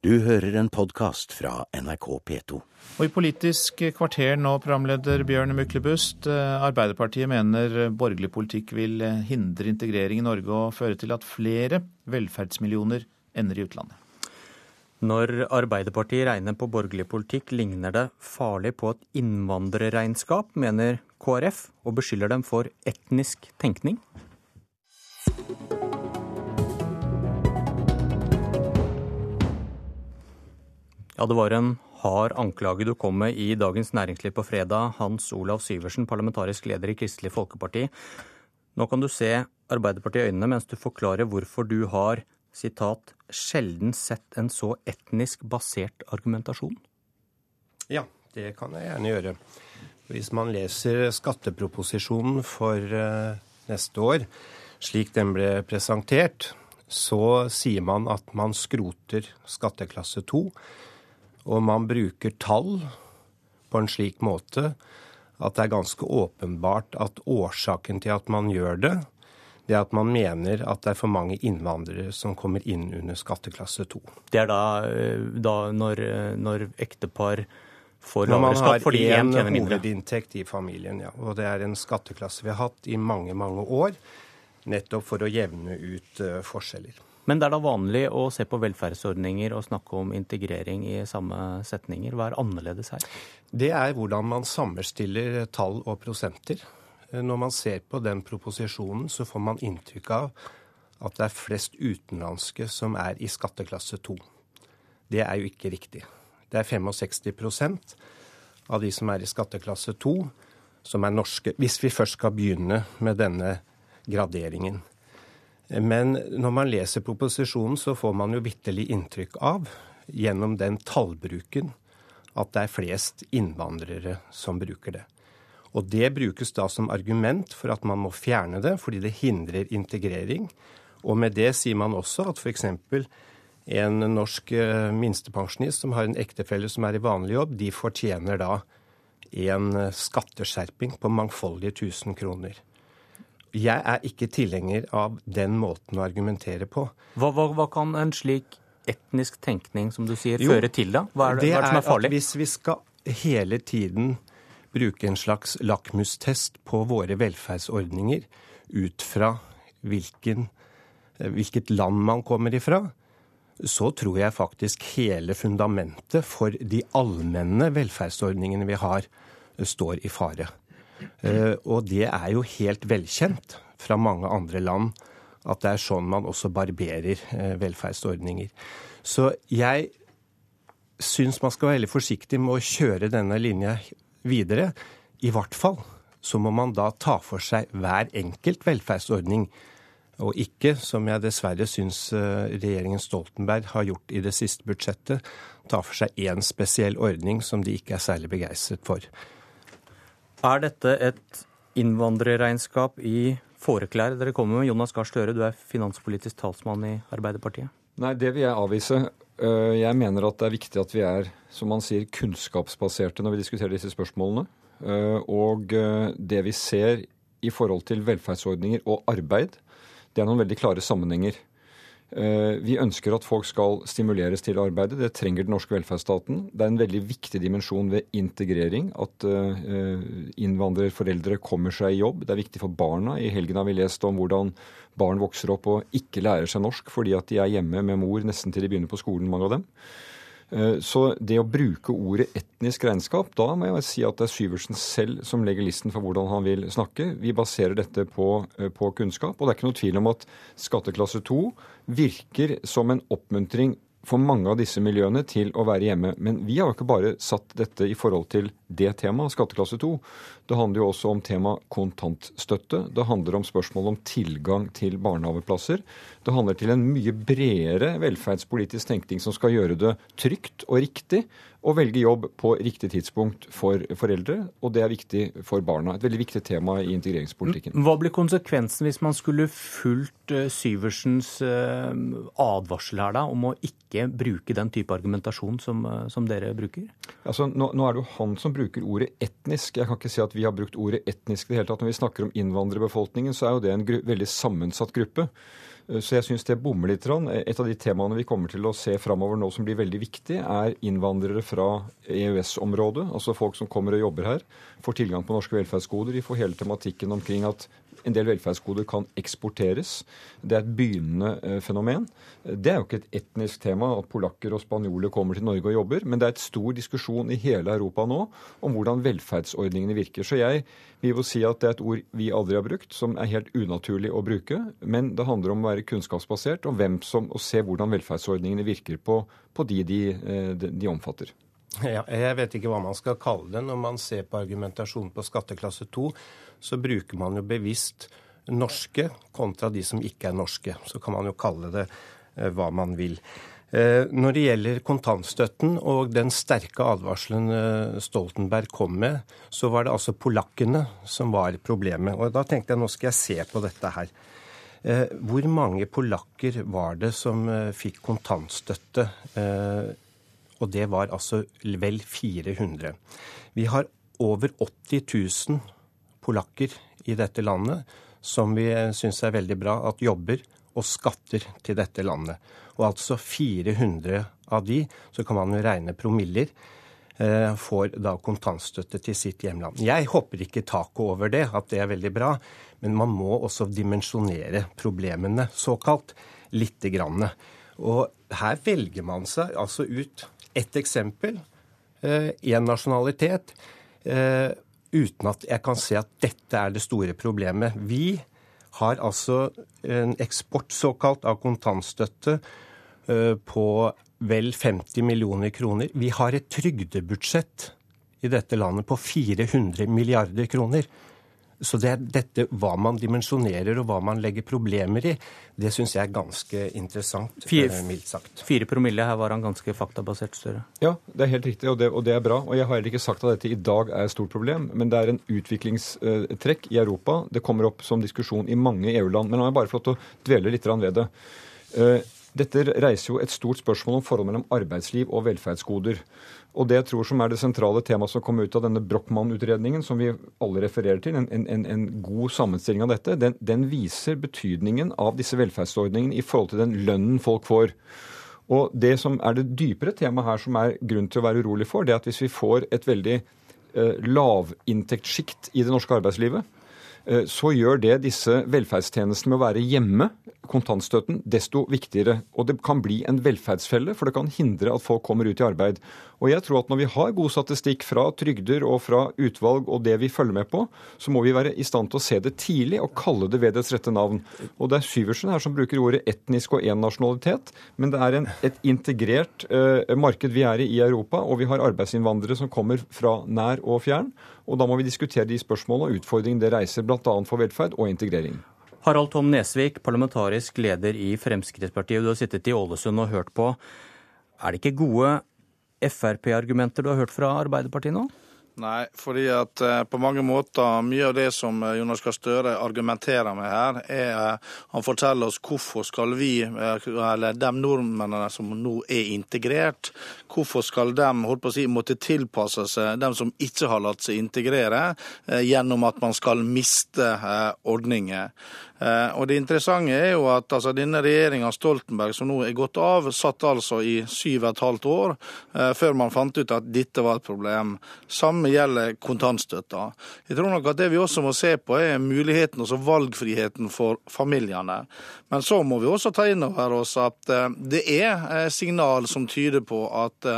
Du hører en podkast fra NRK P2. Og I Politisk kvarter nå, programleder Bjørn Myklebust. eh, Arbeiderpartiet mener borgerlig politikk vil hindre integrering i Norge og føre til at flere velferdsmillioner ender i utlandet. Når Arbeiderpartiet regner på borgerlig politikk, ligner det farlig på et innvandrerregnskap, mener KrF, og beskylder dem for etnisk tenkning. Ja, det var en hard anklage du kom med i Dagens Næringsliv på fredag, Hans Olav Syversen, parlamentarisk leder i Kristelig Folkeparti. Nå kan du se Arbeiderpartiet i øynene mens du forklarer hvorfor du har sitat, sjelden sett en så etnisk basert argumentasjon. Ja, det kan jeg gjerne gjøre. Hvis man leser skatteproposisjonen for eh, neste år, slik den ble presentert, så sier man at man skroter skatteklasse 2, og man bruker tall på en slik måte at det er ganske åpenbart at årsaken til at man gjør det, det er at man mener at det er for mange innvandrere som kommer inn under skatteklasse 2. Det er da, eh, da når, eh, når ektepar får Når man lavere har skatt fordi én én tjener mindre. hovedinntekt i familien, ja. Og det er en skatteklasse vi har hatt i mange, mange år. Nettopp for å jevne ut eh, forskjeller. Men det er da vanlig å se på velferdsordninger og snakke om integrering i samme setninger. Hva er annerledes her? Det er hvordan man sammenstiller tall og prosenter. Eh, Når man ser på den proposisjonen, så får man inntrykk av at det er flest utenlandske som er i skatteklasse 2. Det er jo ikke riktig. Det er 65% av de som er i skatteklasse 2, som er norske. Hvis vi først skal begynne med denne graderingen. Men når man leser proposisjonen, så får man jo vitterlig inntrykk av, gjennom den tallbruken, at det er flest innvandrere som bruker det. Og det brukes da som argument for at man må fjerne det, fordi det hindrer integrering. Og med det sier man også at f.eks. en norsk eh, minstepensjonist som har en ektefelle som er i vanlig jobb, de fortjener da en eh, skatteskjerping på mangfoldige tusen kroner. Jeg er ikke tilhenger av den måten å argumentere på. Hva, hva, hva kan en slik etnisk tenkning, som du sier, Jo, føre til da? Hva er det, det hva er det som er farlig? hvis vi skal hele tiden bruke en slags lakmustest på våre velferdsordninger ut fra hvilken, eh, hvilket land man kommer ifra, så tror jeg faktisk hele fundamentet for de allmenne velferdsordningene vi har, står i fare. Eh, Og det er jo helt velkjent fra mange andre land at det er sånn man også barberer eh, velferdsordninger. Så jeg syns man skal være veldig forsiktig med å kjøre denne linja videre. I hvert fall så må man da ta for seg hver enkelt velferdsordning, og ikke, som jeg dessverre syns eh, regjeringen Stoltenberg har gjort i det siste budsjettet, ta for seg én spesiell ordning som de ikke er særlig begeistret for. Er dette et innvandrerregnskap i fåreklær dere kommer med? Jonas Gahr Støre, du er finanspolitisk talsmann i Arbeiderpartiet. Nei, det vil jeg avvise. Øh, Jeg mener at det er viktig at vi er, som man sier, kunnskapsbaserte når vi diskuterer disse spørsmålene. Øh, Og øh, det vi ser i forhold til velferdsordninger og arbeid, det er noen veldig klare sammenhenger. Eh, Vi ønsker at folk skal stimuleres til å arbeide. Det trenger den norske velferdsstaten. Det er en veldig viktig dimensjon ved integrering at eh, innvandrerforeldre kommer seg i jobb. Det er viktig for barna. I helgen har vi lest om hvordan barn vokser opp og ikke lærer seg norsk fordi at de er hjemme med mor nesten til de begynner på skolen, mange av dem. Eh, Så det å bruke ordet etnisk regnskap, da må jeg si at det er Syversen selv som legger listen for hvordan han vil snakke. Vi baserer dette på, eh, på kunnskap. Og det er ikke noe tvil om at skatteklasse 2 virker som en oppmuntring for mange av disse miljøene til å være hjemme. Men vi har jo ikke bare satt dette i forhold til det temaet, skatteklasse 2. Det handler jo også om tema kontantstøtte. Det handler om spørsmål om tilgang til barnehageplasser. Det handler til en mye bredere velferdspolitisk tenkning som skal gjøre det trygt og riktig å velge jobb på riktig tidspunkt for foreldre, og det er viktig for barna. Et veldig viktig tema i integreringspolitikken. Hva blir konsekvensen hvis man skulle fulgt eh, Syversens eh, advarsel her da, om å ikke bruke den type argumentasjon som, eh, som dere bruker? Altså, nå, nå er det jo han som bruker ordet etnisk. Jeg kan ikke si at vi har brukt ordet etnisk i det hele tatt. Når vi snakker om innvandrerbefolkningen, så er jo det en veldig sammensatt gruppe. Eh, så jeg syns det bommer litt. Et av de temaene vi kommer til å se framover nå som blir veldig viktig, er innvandrere fra EØS-området. Altså folk som kommer og jobber her, får tilgang på norske velferdsgoder. De får hele tematikken omkring at en del velferdsgoder kan eksporteres. Det er et begynnende eh, fenomen. Det er jo ikke et etnisk tema at polakker og spanjoler kommer til Norge og jobber, men det er et stor diskusjon i hele Europa nå om hvordan velferdsordningene virker. Så jeg vil jo si at det er et ord vi aldri har brukt, som er helt unaturlig å bruke. Men det handler om å være kunnskapsbasert og, hvem som, og se hvordan velferdsordningene virker på, på de de, eh, de, de omfatter. Ja, jeg vet ikke hva man skal kalle det. Når man ser på argumentasjonen på skatteklasse 2, så bruker man jo bevisst norske kontra de som ikke er norske. Så kan man jo kalle det eh, hva man vil. Eh, når det gjelder kontantstøtten og den sterke advarselen eh, Stoltenberg kom med, så var det altså polakkene som var problemet. Og da tenkte jeg nå skal jeg se på dette her. Hvor mange polakker var det som fikk kontantstøtte? Og det var altså vel 400. Vi har over 80 000 polakker i dette landet som vi syns er veldig bra at jobber og skatter til dette landet. Og altså 400 av de, så kan man jo regne promiller, eh, får da kontantstøtte til sitt hjemland. Jeg hopper ikke taket over det, at det er veldig bra, men man må også dimensjonere problemene, såkalt, lite grann. Og her velger man seg altså ut ett eksempel, én eh, nasjonalitet. Eh, uten at jeg kan se at dette er det store problemet. Vi har altså en eksport såkalt av kontantstøtte eh, på vel 50 millioner kroner. Vi har et trygdebudsjett i dette landet på 400 milliarder kroner. Så det er dette hva man dimensjonerer og hva man legger problemer i, det syns jeg er ganske interessant, fire, eh, mildt sagt. Fire promille, her var han ganske faktabasert større. Ja, det er helt riktig, og det, og det, er bra. Og jeg har heller ikke sagt at dette i dag er et stort problem, men det er en utviklingstrekk i Europa. Det kommer opp som diskusjon i mange EU-land. Men la meg bare få lov til å dvele litt ved det. Dette reiser jo et stort spørsmål om forholdet mellom arbeidsliv og velferdsgoder. Og det jeg tror som er det sentrale temaet som kom ut av denne Brochmann-utredningen, som vi alle refererer til, en, en, en god sammenstilling av dette, den, den, viser betydningen av disse velferdsordningene i forhold til den lønnen folk får. Og det som er det dypere temaet her som er grunn til å være urolig for, det er at hvis vi får et veldig eh, lavinntektssjikt i det norske arbeidslivet, så gjør det disse velferdstjenestene med å være hjemme kontantstøtten desto viktigere. Og det kan bli en velferdsfelle, for det kan hindre at folk kommer ut i arbeid. Og jeg tror at når vi har god statistikk fra trygder og fra utvalg og det vi følger med på, så må vi være i stand til å se det tidlig og kalle det ved dets rette navn. Og det er Syversen her som bruker ordet etnisk og én nasjonalitet, men det er en, et integrert uh, marked vi er i i Europa, og vi har arbeidsinnvandrere som kommer fra nær og fjern. Og da må vi diskutere de spørsmålene og utfordringene det reiser, bl.a. for velferd og integrering. Harald Tom Nesvik, parlamentarisk leder i Fremskrittspartiet. Du har sittet i Ålesund og hørt på. Er det ikke gode Frp-argumenter du har hørt fra Arbeiderpartiet nå? Nei, fordi at eh, på mange måter mye av det som eh, Jonas Gahr Støre argumenterer med her, er eh, Han forteller oss hvorfor skal vi, eller de nordmennene som nå er integrert, hvorfor skal de holdt på å si, måtte tilpasse seg dem som ikke har latt seg integrere, gjennom at man skal miste ordninger. Og Det interessante er jo at altså, denne regjeringa Stoltenberg som nå er gått av, satt altså i syv og et halvt år før man fant ut at dette var et problem. Samme gjelder kontantstøtta. Jeg tror nok at det vi også må se på er muligheten og valgfriheten for familiene. Men så må vi også ta inn over oss at eh, det er signal som tyder på at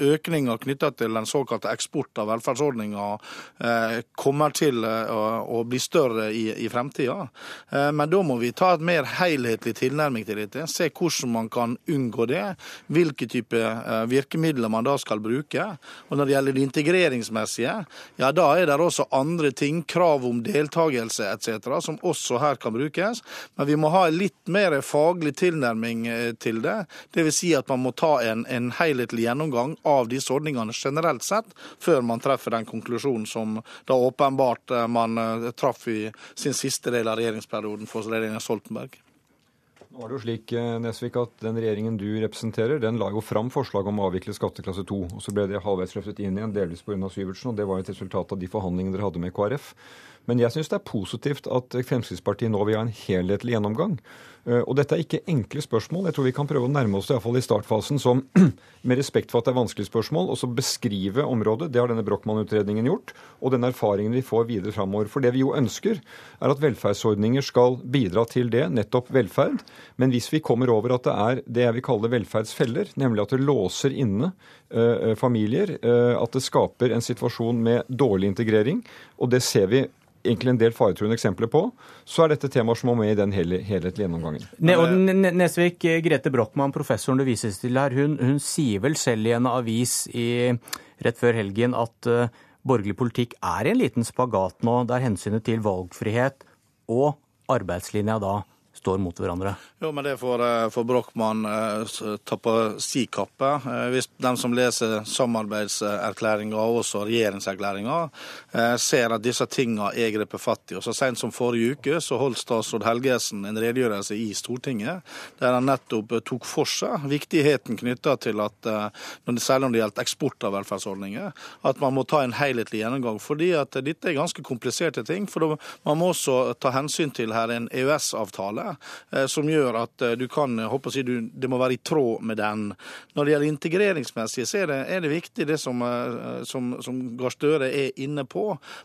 økninger knytta til den såkalte eksport av velferdsordninger eh, kommer til eh, å bli større i, i fremtida. Eh, men da må vi ta et mer helhetlig tilnærming til dette. Se hvordan man kan unngå det. Hvilke type virkemidler man da skal bruke. Og når det gjelder det integreringsmessige, ja da er det også andre ting, krav om deltakelse etc., som også her kan brukes. Men vi må ha litt mer faglig tilnærming til det. Dvs. Si at man må ta en, en helhetlig gjennomgang av disse ordningene generelt sett, før man treffer den konklusjonen som da åpenbart eh, man eh, traff i sin siste del av regjeringsperioden for regjeringen Stoltenberg. Nå er det jo slik, eh, Nesvik, at Den regjeringen du representerer, den la jo fram forslag om å avvikle skatteklasse 2. og Så ble det halvveis løftet inn igjen, delvis pga. Syvertsen. og Det var et resultat av de forhandlingene dere hadde med KrF. Men jeg syns det er positivt at Fremskrittspartiet nå vil ha en helhetlig gjennomgang. Eh, og dette er ikke enkle spørsmål. Jeg tror vi kan prøve å nærme oss det iallfall i startfasen som med respekt for at det er vanskelige spørsmål, også beskrive området. Det har denne Brochmann-utredningen gjort, og den erfaringen vi får videre framover. For det vi jo ønsker, er at velferdsordninger skal bidra til det, nettopp velferd. Men hvis vi kommer over at det er det jeg vil kalle velferdsfeller, nemlig at det låser inne uh, familier, uh, at det skaper en situasjon med dårlig integrering, og det ser vi egentlig en del faretruende eksempler på, så er dette temaer som må med i den helhetlige gjennomgangen. Ne Nesvik, Grete Brochmann, professoren det vises til her, hun, hun, sier vel selv i en avis i, rett før helgen at uh, borgerlig politikk er i en liten spagat nå, der hensynet til valgfrihet og arbeidslinja da står mot hverandre? Jo, men det får, eh, får Brochmann eh, ta på si kappe. Eh, hvis de som leser samarbeidserklæringa og også regjeringserklæringa, ser at disse tingene er grepet fatt i. Så sent som forrige uke så holdt statsråd Helgesen en redegjørelse i Stortinget der han nettopp tok for seg viktigheten knytta til at, særlig når det gjelder eksport av velferdsordninger, at man må ta en helhetlig gjennomgang. Fordi at dette er ganske kompliserte ting. For man må også ta hensyn til her en EØS-avtale som gjør at eh, du kan håper si, du, Det må være i tråd med den. Når det gjelder integreringsmessig, så er det, er det viktig det som, eh, som, som Gahr Støre er inne på.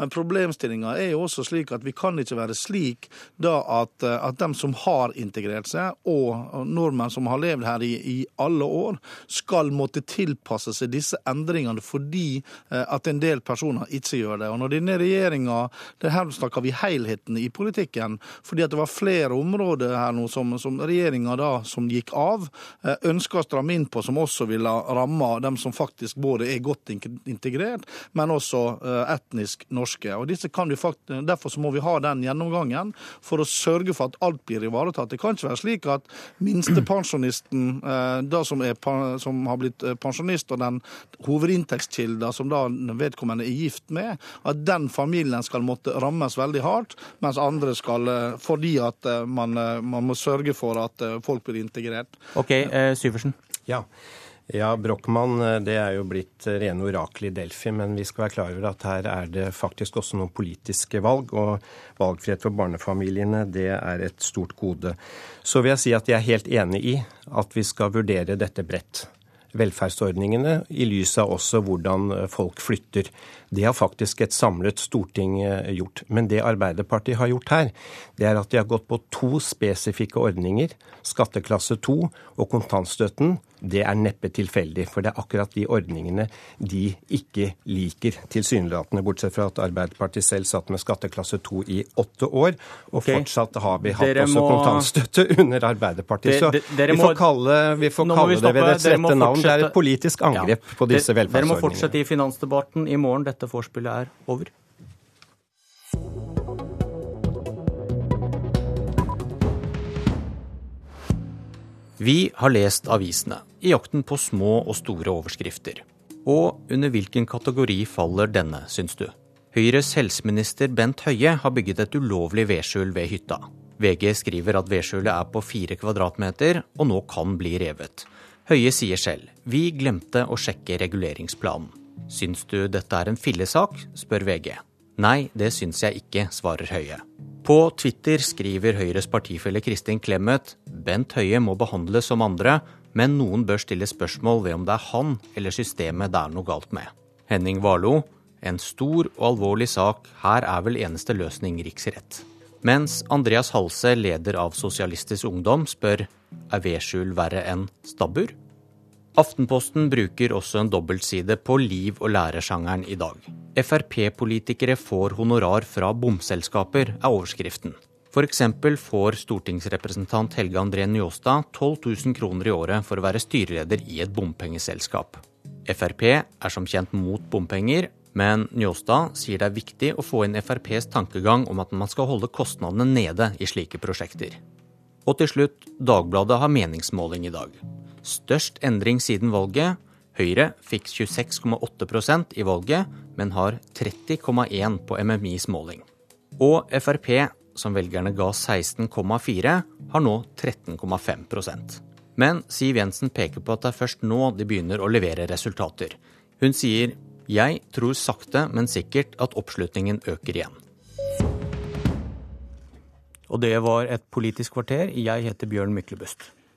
Men problemstillinga er jo også slik at vi kan ikke være slik da at, at dem som har integrert seg, og nordmenn som har levd her i, i alle år, skal måtte tilpasse seg disse endringene fordi at en del personer ikke gjør det. Og når denne regjeringa, Her snakker vi helheten i politikken, fordi at det var flere områder område her nå som, som regjeringa da, som gikk av, eh, ønsker å stramme inn på, som også ville ramme dem som faktisk både er godt integrert, men også eh, etnisk norske. Og Derfor så må vi ha den gjennomgangen for å sørge for at alt blir ivaretatt. Det kan ikke være slik at minstepensjonisten eh, da som, er, som har blitt pensjonist, og den hovedinntektskilden som da vedkommende er gift med, at den familien skal måtte rammes veldig hardt, mens andre skal, fordi at man Eh, man, må sørge for at eh, folk blir integrert. Ok, eh, Syversen. Ja. Ja, Brochmann det er jo blitt rene oraklet i Delfi, men vi skal være klar over at her er det faktisk også noen politiske valg. Og valgfrihet for barnefamiliene, det er et stort gode. Så vil jeg si at jeg er helt enig i at vi skal vurdere dette bredt velferdsordningene i lys av også hvordan folk flytter. Det har faktisk et samlet storting eh, gjort. Men det Arbeiderpartiet har gjort her, det er at de har gått på to spesifikke ordninger. Skatteklasse 2 og kontantstøtten. Det er neppe tilfeldig, for det er akkurat de ordningene de ikke liker, tilsynelatende. Bortsett fra at Arbeiderpartiet selv satt med skatteklasse 2 i åtte år, og okay. fortsatt har vi hatt dere også må... kontantstøtte under Arbeiderpartiet. Så de, vi får kalle, vi får kalle det ved dets rette navn. Det er et politisk angrep ja. på disse velferdsordningene. Dere må fortsette i finansdebatten i morgen. Dette vorspielet er over. Vi har lest avisene i jakten på små og store overskrifter. Og under hvilken kategori faller denne, syns du? Høyres helseminister Bent Høie har bygget et ulovlig vedskjul ved hytta. VG skriver at vedskjulet er på fire kvadratmeter og nå kan bli revet. Høie sier selv vi glemte å sjekke reguleringsplanen. Syns du dette er en fillesak, spør VG. Nei, det syns jeg ikke, svarer Høie. På Twitter skriver Høyres partifelle Kristin Clemet Bent Høie må behandles som andre, men noen bør stille spørsmål ved om det er han eller systemet det er noe galt med. Henning Warlo en stor og alvorlig sak, her er vel eneste løsning riksrett. Mens Andreas Halse, leder av Sosialistisk Ungdom, spør er vedskjul verre enn stabbur? Aftenposten bruker også en dobbeltside på liv- og læresjangeren i dag. Frp-politikere får honorar fra bomselskaper, er overskriften. F.eks. får stortingsrepresentant Helge André Njåstad 12 000 kroner i året for å være styreleder i et bompengeselskap. Frp er som kjent mot bompenger, men Njåstad sier det er viktig å få inn FrPs tankegang om at man skal holde kostnadene nede i slike prosjekter. Og til slutt, Dagbladet har meningsmåling i dag. Størst endring siden valget. Høyre fikk 26,8% i valget, men har 30,1 på MMIs måling. Og Frp som velgerne ga 16,4, har nå 13,5% Men Siv Jensen peker på at det er først nå de begynner å levere resultater. Hun sier jeg tror sakte, men sikkert at oppslutningen øker igjen. Og det var et Politisk kvarter. Jeg heter Bjørn Myklebust.